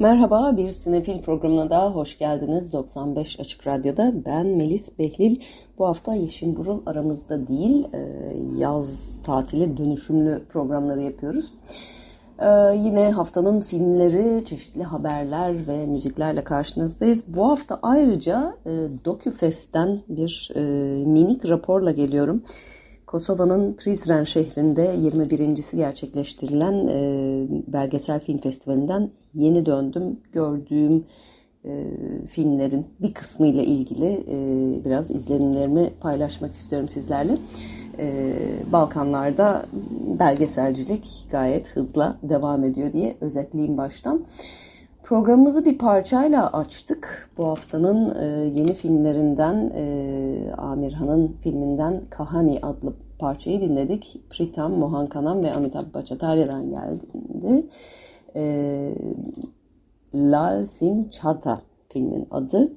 Merhaba, bir sinefil programına daha hoş geldiniz. 95 Açık Radyo'da ben Melis Behlil. Bu hafta Yeşim Burul aramızda değil, e, yaz tatili dönüşümlü programları yapıyoruz. E, yine haftanın filmleri, çeşitli haberler ve müziklerle karşınızdayız. Bu hafta ayrıca e, DocuFest'ten bir minik raporla geliyorum. Kosova'nın Prizren şehrinde 21.si gerçekleştirilen e, belgesel film festivalinden yeni döndüm. Gördüğüm e, filmlerin bir kısmı ile ilgili e, biraz izlenimlerimi paylaşmak istiyorum sizlerle. E, Balkanlarda belgeselcilik gayet hızla devam ediyor diye özetleyeyim baştan. Programımızı bir parçayla açtık. Bu haftanın e, yeni filmlerinden e, Amirhan'ın filminden Kahani adlı parçayı dinledik. Pritam Mohankanam ve Amitabh Bhattacharyadan geldi. E, Lal Singh Chadha filmin adı.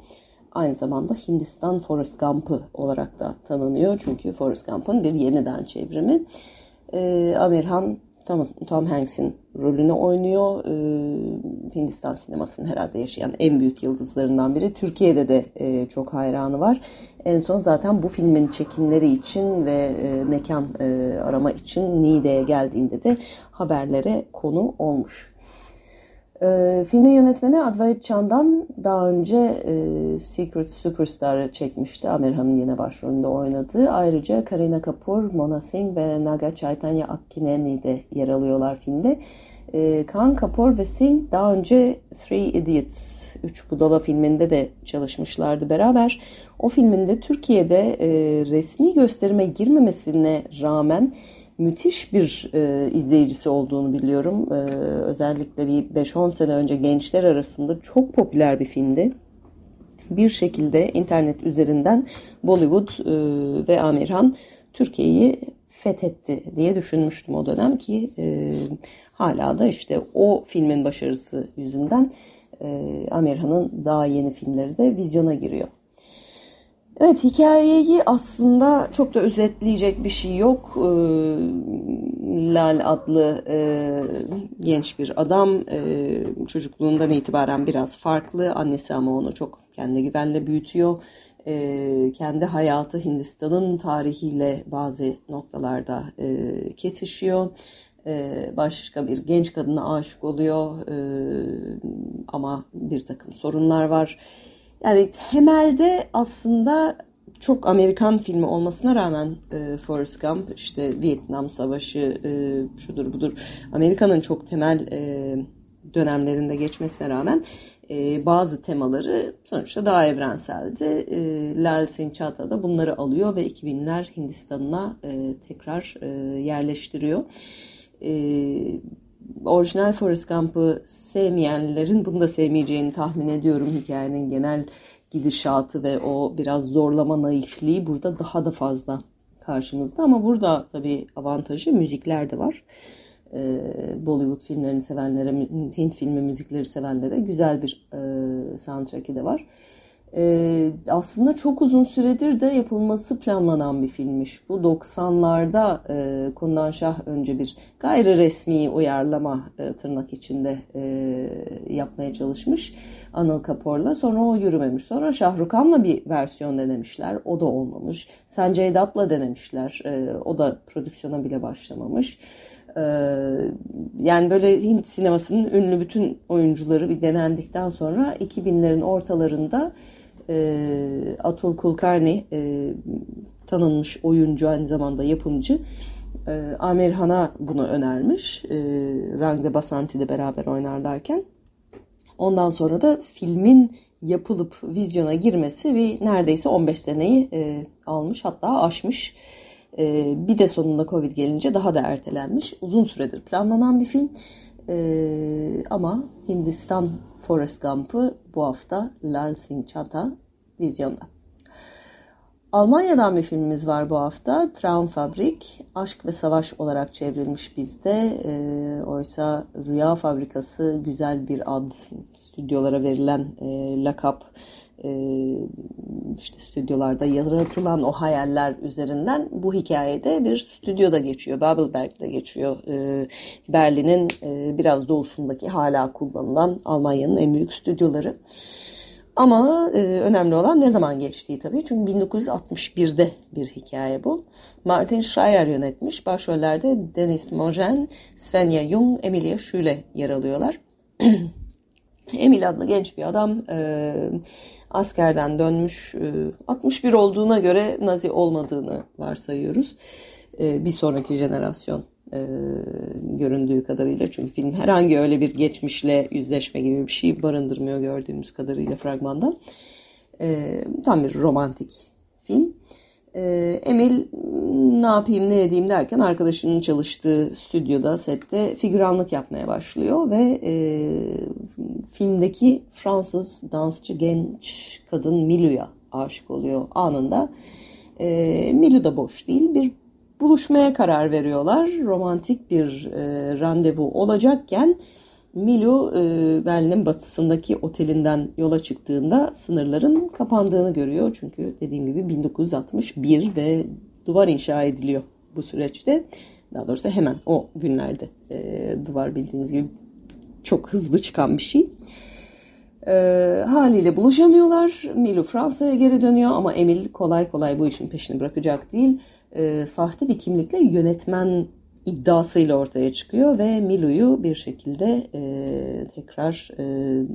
Aynı zamanda Hindistan Forrest Gump'ı olarak da tanınıyor. Çünkü Forrest Gump'ın bir yeniden çevrimi. E, Amirhan Tom, Tom Hanks'in rolünü oynuyor. Ee, Hindistan sinemasının herhalde yaşayan en büyük yıldızlarından biri. Türkiye'de de e, çok hayranı var. En son zaten bu filmin çekimleri için ve e, mekan e, arama için Niğde'ye geldiğinde de haberlere konu olmuş. E, filmin yönetmeni Advait Chandan daha önce e, Secret Superstar'ı çekmişti. Amirhan'ın yine başrolünde oynadığı. Ayrıca Karina Kapoor, Mona Singh ve Naga Chaitanya Akkineni de yer alıyorlar filmde. E, Kaan Kapoor ve Singh daha önce Three Idiots, Üç Budala filminde de çalışmışlardı beraber. O filminde Türkiye'de e, resmi gösterime girmemesine rağmen müthiş bir e, izleyicisi olduğunu biliyorum. E, özellikle bir 5-10 sene önce gençler arasında çok popüler bir filmdi. Bir şekilde internet üzerinden Bollywood e, ve Amirhan Türkiye'yi fethetti diye düşünmüştüm o dönem ki e, hala da işte o filmin başarısı yüzünden e, Amirhan'ın daha yeni filmleri de vizyona giriyor. Evet hikayeyi aslında çok da özetleyecek bir şey yok. Ee, Lal adlı e, genç bir adam e, çocukluğundan itibaren biraz farklı. Annesi ama onu çok kendi güvenle büyütüyor. E, kendi hayatı Hindistan'ın tarihiyle bazı noktalarda e, kesişiyor. E, başka bir genç kadına aşık oluyor e, ama bir takım sorunlar var. Yani temelde aslında çok Amerikan filmi olmasına rağmen e, Forrest Gump işte Vietnam Savaşı e, şudur budur Amerika'nın çok temel e, dönemlerinde geçmesine rağmen e, bazı temaları sonuçta daha evrenseldi. E, Lal Singh da bunları alıyor ve 2000'ler Hindistan'ına e, tekrar e, yerleştiriyor. E, orijinal Forrest Gump'ı sevmeyenlerin bunu da sevmeyeceğini tahmin ediyorum. Hikayenin genel gidişatı ve o biraz zorlama naifliği burada daha da fazla karşımızda. Ama burada tabii avantajı müzikler de var. Ee, Bollywood filmlerini sevenlere, Hint filmi müzikleri sevenlere güzel bir e, soundtrack'i de var. Ee, aslında çok uzun süredir de yapılması planlanan bir filmmiş. Bu 90'larda e, Kundan Şah önce bir gayri resmi uyarlama e, tırnak içinde e, yapmaya çalışmış Anıl Kapoor'la. Sonra o yürümemiş. Sonra Şahrukan'la bir versiyon denemişler. O da olmamış. Sanjay Dutt'la denemişler. E, o da prodüksiyona bile başlamamış. E, yani böyle Hint sinemasının ünlü bütün oyuncuları bir denendikten sonra 2000'lerin ortalarında e, Atul Kulkarni e, tanınmış oyuncu aynı zamanda yapımcı e, Amir Han'a bunu önermiş. E, Rangde Basanti ile beraber oynarlarken. Ondan sonra da filmin yapılıp vizyona girmesi bir neredeyse 15 seneyi e, almış hatta aşmış. E, bir de sonunda Covid gelince daha da ertelenmiş. Uzun süredir planlanan bir film. Ee, ama Hindistan Forrest Gump'ı bu hafta Lal Singh Chaddha vizyonda. Almanya'dan bir filmimiz var bu hafta. Traumfabrik, Aşk ve Savaş olarak çevrilmiş bizde. E, oysa Rüya Fabrikası güzel bir ad, stüdyolara verilen e, lakap, işte stüdyolarda yaratılan o hayaller üzerinden bu hikayede bir stüdyoda geçiyor. Babelberg'de geçiyor. E, Berlin'in e, biraz doğusundaki hala kullanılan Almanya'nın en büyük stüdyoları. Ama e, önemli olan ne zaman geçtiği tabii. Çünkü 1961'de bir hikaye bu. Martin Schreier yönetmiş. Başrollerde Dennis Mogen, Svenja Jung, Emilia Schüle yer alıyorlar. Emil adlı genç bir adam e, askerden dönmüş. E, 61 olduğuna göre Nazi olmadığını varsayıyoruz. E, bir sonraki jenerasyon e, göründüğü kadarıyla. Çünkü film herhangi öyle bir geçmişle yüzleşme gibi bir şey barındırmıyor gördüğümüz kadarıyla fragmandan. E, tam bir romantik film. E, Emil ne yapayım ne edeyim derken arkadaşının çalıştığı stüdyoda sette figüranlık yapmaya başlıyor ve e, filmdeki Fransız dansçı genç kadın Milu'ya aşık oluyor anında. E, Milu da boş değil bir buluşmaya karar veriyorlar. Romantik bir e, randevu olacakken Milo e, Berlin'in batısındaki otelinden yola çıktığında sınırların kapandığını görüyor. Çünkü dediğim gibi 1961 ve duvar inşa ediliyor bu süreçte. Daha doğrusu hemen o günlerde e, duvar bildiğiniz gibi çok hızlı çıkan bir şey. E, haliyle buluşamıyorlar. Milo Fransa'ya geri dönüyor ama Emil kolay kolay bu işin peşini bırakacak değil e, sahte bir kimlikle yönetmen iddiasıyla ortaya çıkıyor ve Milu'yu bir şekilde e, tekrar e,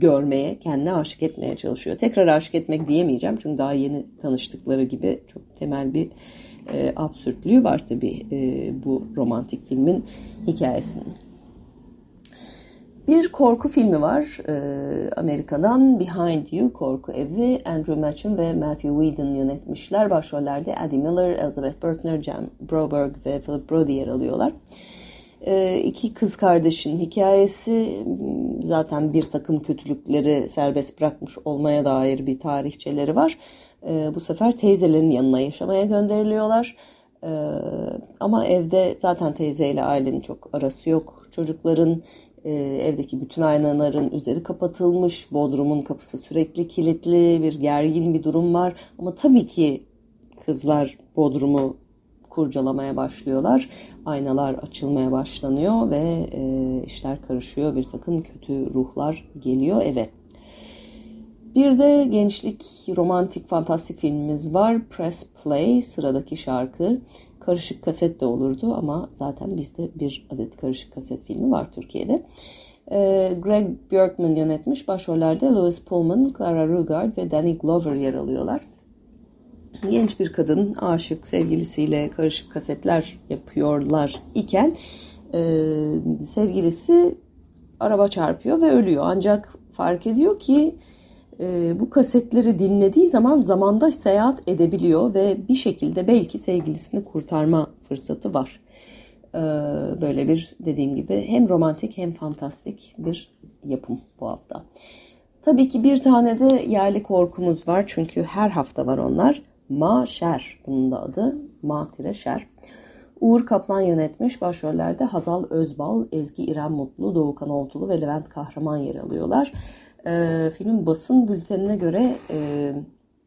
görmeye, kendine aşık etmeye çalışıyor. Tekrar aşık etmek diyemeyeceğim çünkü daha yeni tanıştıkları gibi çok temel bir e, absürtlüğü var tabii e, bu romantik filmin hikayesinin. Bir korku filmi var e, Amerika'dan Behind You korku evi Andrew Matcham ve Matthew Whedon yönetmişler. Başrollerde Eddie Miller, Elizabeth Berkner, Jan Broberg ve Philip Brody yer alıyorlar. İki kız kardeşin hikayesi zaten bir takım kötülükleri serbest bırakmış olmaya dair bir tarihçeleri var. E, bu sefer teyzelerin yanına yaşamaya gönderiliyorlar. E, ama evde zaten teyzeyle ailenin çok arası yok. Çocukların e, evdeki bütün aynaların üzeri kapatılmış, bodrumun kapısı sürekli kilitli, bir gergin bir durum var. Ama tabii ki kızlar bodrumu kurcalamaya başlıyorlar. Aynalar açılmaya başlanıyor ve e, işler karışıyor. Bir takım kötü ruhlar geliyor eve. Bir de gençlik romantik fantastik filmimiz var. Press Play sıradaki şarkı karışık kaset de olurdu ama zaten bizde bir adet karışık kaset filmi var Türkiye'de. Ee, Greg Björkman yönetmiş. Başrollerde Louis Pullman, Clara Rugard ve Danny Glover yer alıyorlar. Genç bir kadın aşık sevgilisiyle karışık kasetler yapıyorlar iken e, sevgilisi araba çarpıyor ve ölüyor. Ancak fark ediyor ki e, bu kasetleri dinlediği zaman zamanda seyahat edebiliyor ve bir şekilde belki sevgilisini kurtarma fırsatı var. E, böyle bir dediğim gibi hem romantik hem fantastik bir yapım bu hafta. Tabii ki bir tane de yerli korkumuz var çünkü her hafta var onlar. Ma Şer bunun da adı. Ma Şer. Uğur Kaplan yönetmiş. Başrollerde Hazal Özbal, Ezgi İrem Mutlu, Doğukan Oltulu ve Levent Kahraman yer alıyorlar. E, filmin basın bültenine göre e,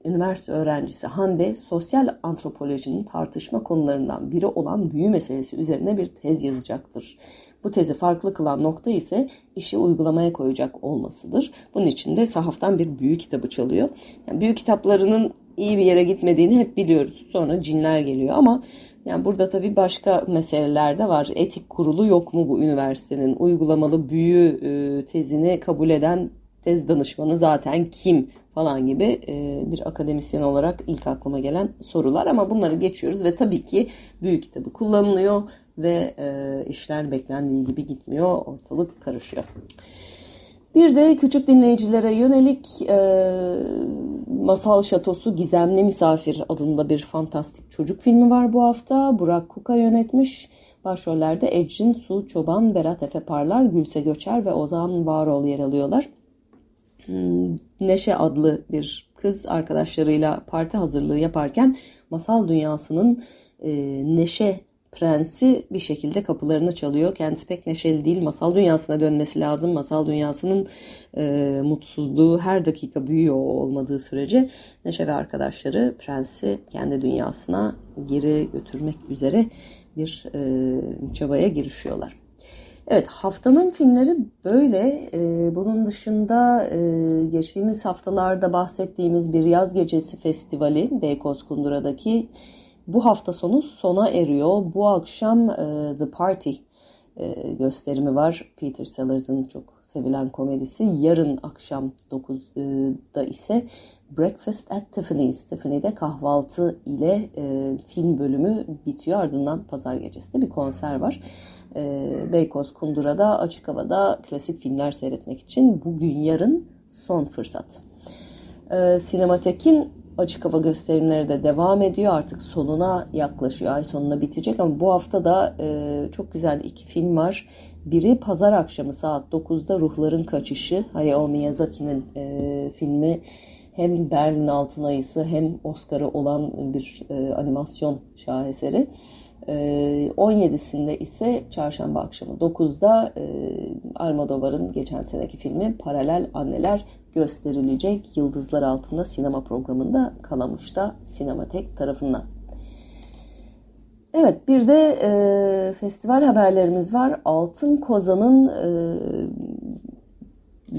üniversite öğrencisi Hande sosyal antropolojinin tartışma konularından biri olan büyü meselesi üzerine bir tez yazacaktır. Bu tezi farklı kılan nokta ise işi uygulamaya koyacak olmasıdır. Bunun için de sahaftan bir büyü kitabı çalıyor. Yani büyü kitaplarının iyi bir yere gitmediğini hep biliyoruz. Sonra cinler geliyor ama yani burada tabii başka meseleler de var. Etik kurulu yok mu bu üniversitenin? Uygulamalı büyü e, tezini kabul eden tez danışmanı zaten kim falan gibi e, bir akademisyen olarak ilk aklıma gelen sorular ama bunları geçiyoruz ve tabii ki büyük kitabı kullanılıyor ve e, işler beklendiği gibi gitmiyor ortalık karışıyor. Bir de küçük dinleyicilere yönelik e, Masal Şatosu Gizemli Misafir adında bir fantastik çocuk filmi var bu hafta. Burak Kuka yönetmiş. Başrollerde Ecrin Su Çoban, Berat Efe Parlar, Gülse Göçer ve Ozan Varol yer alıyorlar. Hmm, Neşe adlı bir kız arkadaşlarıyla parti hazırlığı yaparken masal dünyasının e, neşe prensi bir şekilde kapılarını çalıyor. Kendisi pek neşeli değil. Masal dünyasına dönmesi lazım. Masal dünyasının e, mutsuzluğu her dakika büyüyor olmadığı sürece Neşe ve arkadaşları prensi kendi dünyasına geri götürmek üzere bir e, çabaya girişiyorlar. Evet haftanın filmleri böyle. Ee, bunun dışında e, geçtiğimiz haftalarda bahsettiğimiz bir yaz gecesi festivali Beykoz Kundura'daki bu hafta sonu sona eriyor. Bu akşam e, The Party e, gösterimi var. Peter Sellers'ın çok sevilen komedisi. Yarın akşam 9'da ise Breakfast at Tiffany's. Tiffany'de kahvaltı ile e, film bölümü bitiyor. Ardından pazar gecesi de bir konser var. E, Beykoz Kundura'da açık havada klasik filmler seyretmek için bugün yarın son fırsat. E, Sinematek'in açık hava gösterimleri de devam ediyor. Artık sonuna yaklaşıyor. Ay sonuna bitecek ama bu hafta da e, çok güzel iki film var. Biri pazar akşamı saat 9'da Ruhların Kaçışı. Hayao Miyazaki'nin e, filmi hem Berlin Altın Ayısı hem Oscar'ı olan bir e, animasyon şaheseri. E, 17'sinde ise çarşamba akşamı 9'da e, Almodovar'ın geçen seneki filmi Paralel Anneler gösterilecek Yıldızlar Altında sinema programında Kalamış'ta Sinematek tarafından. Evet bir de e, festival haberlerimiz var. Altın Kozan'ın e,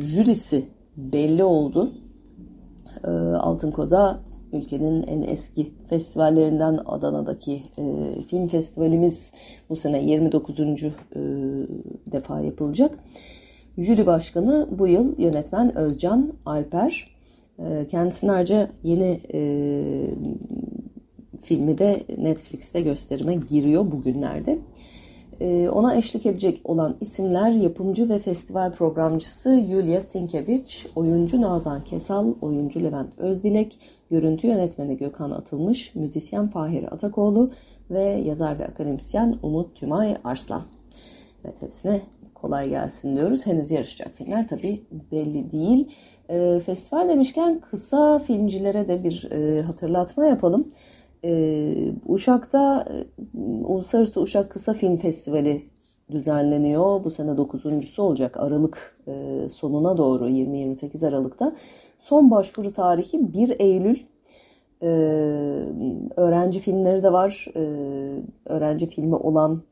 jürisi belli oldu. E, Altın Koza ülkenin en eski festivallerinden Adana'daki e, film festivalimiz bu sene 29. E, defa yapılacak. Jüri başkanı bu yıl yönetmen Özcan Alper. E, kendisinin ayrıca yeni e, filmi de Netflix'te gösterime giriyor bugünlerde. E, ona eşlik edecek olan isimler yapımcı ve festival programcısı Yulia Sinkevich, oyuncu Nazan Kesal, oyuncu Levent Özdilek, görüntü yönetmeni Gökhan Atılmış, müzisyen Fahir Atakoğlu ve yazar ve akademisyen Umut Tümay Arslan. Evet hepsine kolay gelsin diyoruz. Henüz yarışacak filmler tabii belli değil. E, festival demişken kısa filmcilere de bir e, hatırlatma yapalım. E, Uşak'ta e, Uluslararası Uşak Kısa Film Festivali düzenleniyor. Bu sene dokuzuncusu olacak Aralık e, sonuna doğru 20-28 Aralık'ta. Son başvuru tarihi 1 Eylül. E, öğrenci filmleri de var. E, öğrenci filmi olan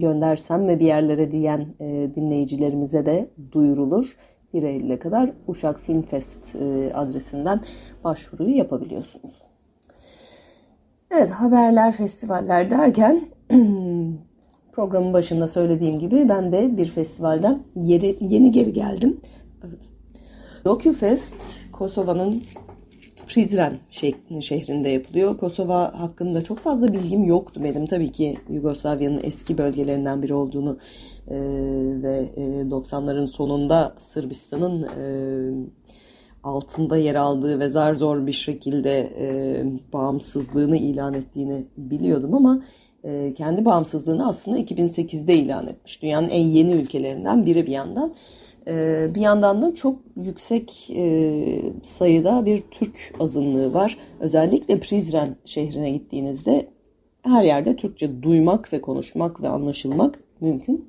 göndersem mi bir yerlere diyen e, dinleyicilerimize de duyurulur. 1 Eylül'e kadar Uşak Film Fest e, adresinden başvuruyu yapabiliyorsunuz. Evet haberler, festivaller derken programın başında söylediğim gibi ben de bir festivalden yeri, yeni geri geldim. DocuFest Kosova'nın Prizren şehrinde yapılıyor. Kosova hakkında çok fazla bilgim yoktu benim. Tabii ki Yugoslavya'nın eski bölgelerinden biri olduğunu e, ve e, 90'ların sonunda Sırbistan'ın e, altında yer aldığı ve zar zor bir şekilde e, bağımsızlığını ilan ettiğini biliyordum ama e, kendi bağımsızlığını aslında 2008'de ilan etmiş. Dünyanın en yeni ülkelerinden biri bir yandan. E, bir yandan da çok yüksek e, sayıda bir Türk azınlığı var. Özellikle Prizren şehrine gittiğinizde her yerde Türkçe duymak ve konuşmak ve anlaşılmak mümkün.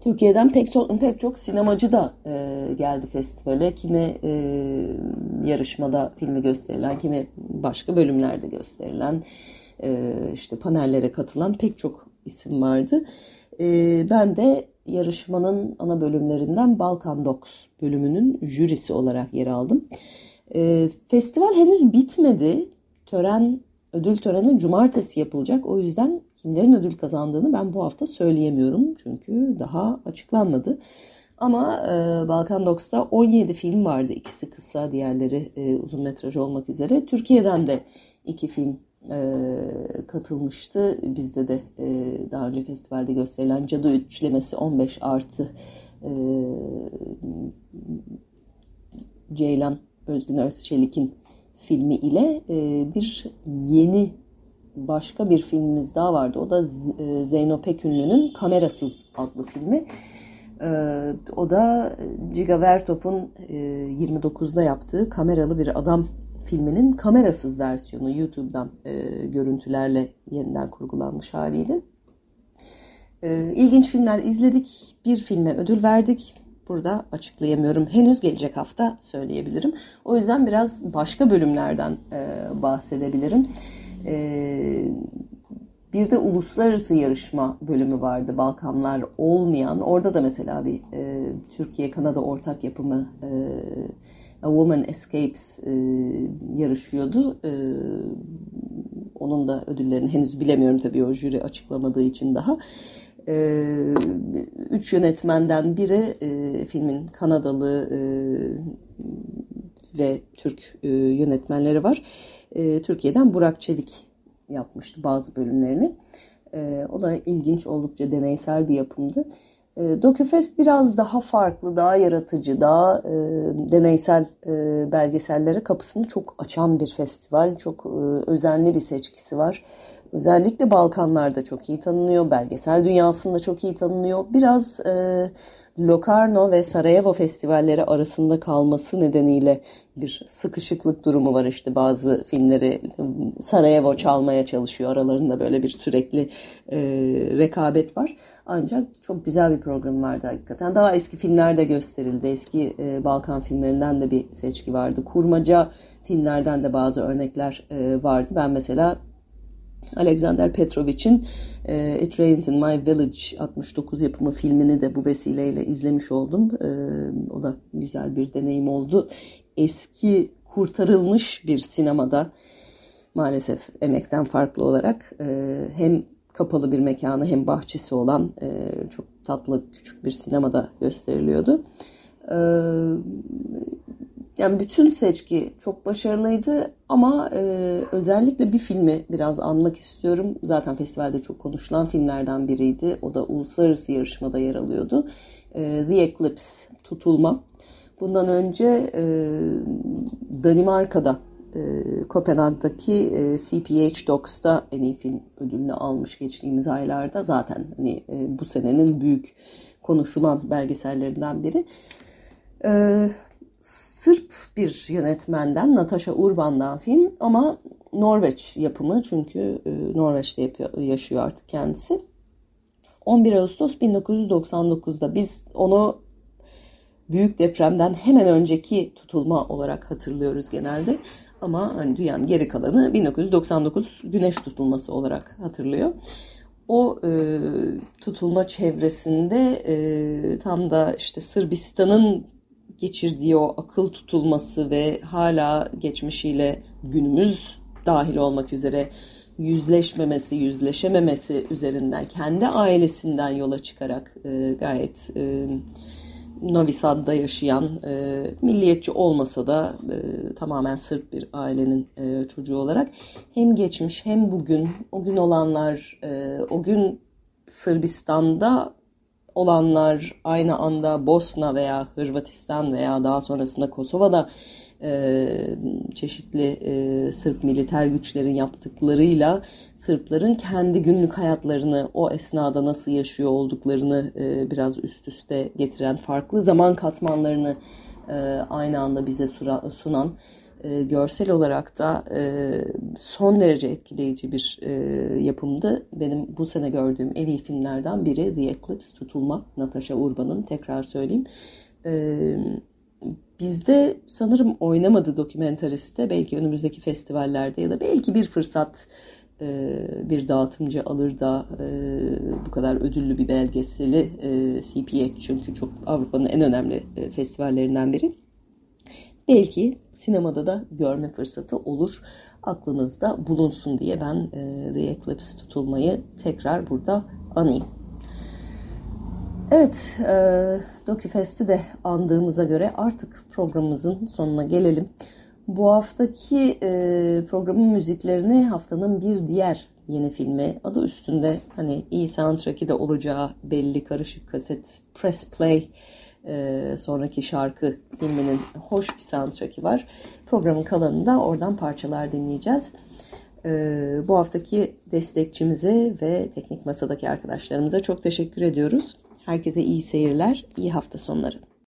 Türkiye'den pek çok, pek çok sinemacı da e, geldi festivale. Kimi e, yarışmada filmi gösterilen, kimi başka bölümlerde gösterilen, e, işte panellere katılan pek çok isim vardı. E, ben de yarışmanın ana bölümlerinden Balkan Docs bölümünün jürisi olarak yer aldım. E, festival henüz bitmedi. Tören, ödül töreni cumartesi yapılacak. O yüzden kimlerin ödül kazandığını ben bu hafta söyleyemiyorum. Çünkü daha açıklanmadı. Ama e, Balkan Docs'ta 17 film vardı. İkisi kısa, diğerleri e, uzun metraj olmak üzere. Türkiye'den de iki film e, katılmıştı. Bizde de e, daha önce festivalde gösterilen Cadı Üçlemesi 15 artı e, Ceylan Özgün Özçelik'in filmi ile e, bir yeni başka bir filmimiz daha vardı. O da e, Zeyno Pekünlü'nün Kamerasız adlı filmi. Ee, o da Giga Vertov'un 29'da yaptığı Kameralı Bir Adam filminin kamerasız versiyonu YouTube'dan görüntülerle yeniden kurgulanmış haliydi. Ee, ilginç filmler izledik. Bir filme ödül verdik. Burada açıklayamıyorum. Henüz gelecek hafta söyleyebilirim. O yüzden biraz başka bölümlerden bahsedebilirim. Ee, bir de uluslararası yarışma bölümü vardı Balkanlar olmayan. Orada da mesela bir e, Türkiye-Kanada ortak yapımı e, A Woman Escapes e, yarışıyordu. E, onun da ödüllerini henüz bilemiyorum tabii o jüri açıklamadığı için daha. E, üç yönetmenden biri e, filmin Kanadalı e, ve Türk e, yönetmenleri var. E, Türkiye'den Burak Çevik yapmıştı bazı bölümlerini. E, o da ilginç, oldukça deneysel bir yapımdı. E, Dokufest biraz daha farklı, daha yaratıcı, daha e, deneysel e, belgesellere kapısını çok açan bir festival. Çok e, özenli bir seçkisi var. Özellikle Balkanlarda çok iyi tanınıyor, belgesel dünyasında çok iyi tanınıyor. Biraz e, Locarno ve Sarajevo festivalleri arasında kalması nedeniyle bir sıkışıklık durumu var işte bazı filmleri Sarajevo çalmaya çalışıyor aralarında böyle bir sürekli e, rekabet var. Ancak çok güzel bir program vardı hakikaten. Daha eski filmler de gösterildi. Eski e, Balkan filmlerinden de bir seçki vardı. Kurmaca filmlerden de bazı örnekler e, vardı. Ben mesela Alexander Petrovic'in e, It Rains in My Village 69 yapımı filmini de bu vesileyle izlemiş oldum. E, o da güzel bir deneyim oldu. Eski kurtarılmış bir sinemada maalesef emekten farklı olarak e, hem kapalı bir mekanı hem bahçesi olan e, çok tatlı küçük bir sinemada gösteriliyordu. E, yani bütün seçki çok başarılıydı ama e, özellikle bir filmi biraz anmak istiyorum. Zaten festivalde çok konuşulan filmlerden biriydi. O da uluslararası yarışmada yer alıyordu. E, The Eclipse, Tutulma. Bundan önce e, Danimarka'da e, Kopenhag'daki e, CPH Docs'ta en iyi film ödülünü almış geçtiğimiz aylarda. Zaten hani e, bu senenin büyük konuşulan belgesellerinden biri. E, Sırp bir yönetmenden Natasha Urban'dan film ama Norveç yapımı çünkü e, Norveç'te yapıyor, yaşıyor artık kendisi. 11 Ağustos 1999'da biz onu büyük depremden hemen önceki tutulma olarak hatırlıyoruz genelde. Ama hani dünyanın geri kalanı 1999 güneş tutulması olarak hatırlıyor. O e, tutulma çevresinde e, tam da işte Sırbistan'ın geçirdiği o akıl tutulması ve hala geçmişiyle günümüz dahil olmak üzere yüzleşmemesi, yüzleşememesi üzerinden kendi ailesinden yola çıkarak e, gayet e, Novi Sad'da yaşayan e, milliyetçi olmasa da e, tamamen Sırp bir ailenin e, çocuğu olarak hem geçmiş hem bugün o gün olanlar e, o gün Sırbistan'da olanlar aynı anda Bosna veya Hırvatistan veya daha sonrasında Kosova'da çeşitli e, Sırp militer güçlerin yaptıklarıyla Sırpların kendi günlük hayatlarını o esnada nasıl yaşıyor olduklarını e, biraz üst üste getiren farklı zaman katmanlarını e, aynı anda bize sunan e, görsel olarak da e, son derece etkileyici bir e, yapımdı. Benim bu sene gördüğüm en iyi filmlerden biri The Eclipse Tutulma. Natasha Urban'ın tekrar söyleyeyim. Bizde sanırım oynamadı dokumentariste. Belki önümüzdeki festivallerde ya da belki bir fırsat e, bir dağıtımcı alır da e, bu kadar ödüllü bir belgeseli e, CPH çünkü çok Avrupa'nın en önemli festivallerinden biri. Belki sinemada da görme fırsatı olur. Aklınızda bulunsun diye ben The Eclipse tutulmayı tekrar burada anayım. Evet, e, DocuFest'i de andığımıza göre artık programımızın sonuna gelelim. Bu haftaki e, programın müziklerini haftanın bir diğer yeni filmi adı üstünde hani iyi soundtrack'i de olacağı belli karışık kaset Press Play e, sonraki şarkı filminin hoş bir soundtrack'i var. Programın kalanında oradan parçalar dinleyeceğiz. bu haftaki destekçimize ve teknik masadaki arkadaşlarımıza çok teşekkür ediyoruz. Herkese iyi seyirler, iyi hafta sonları.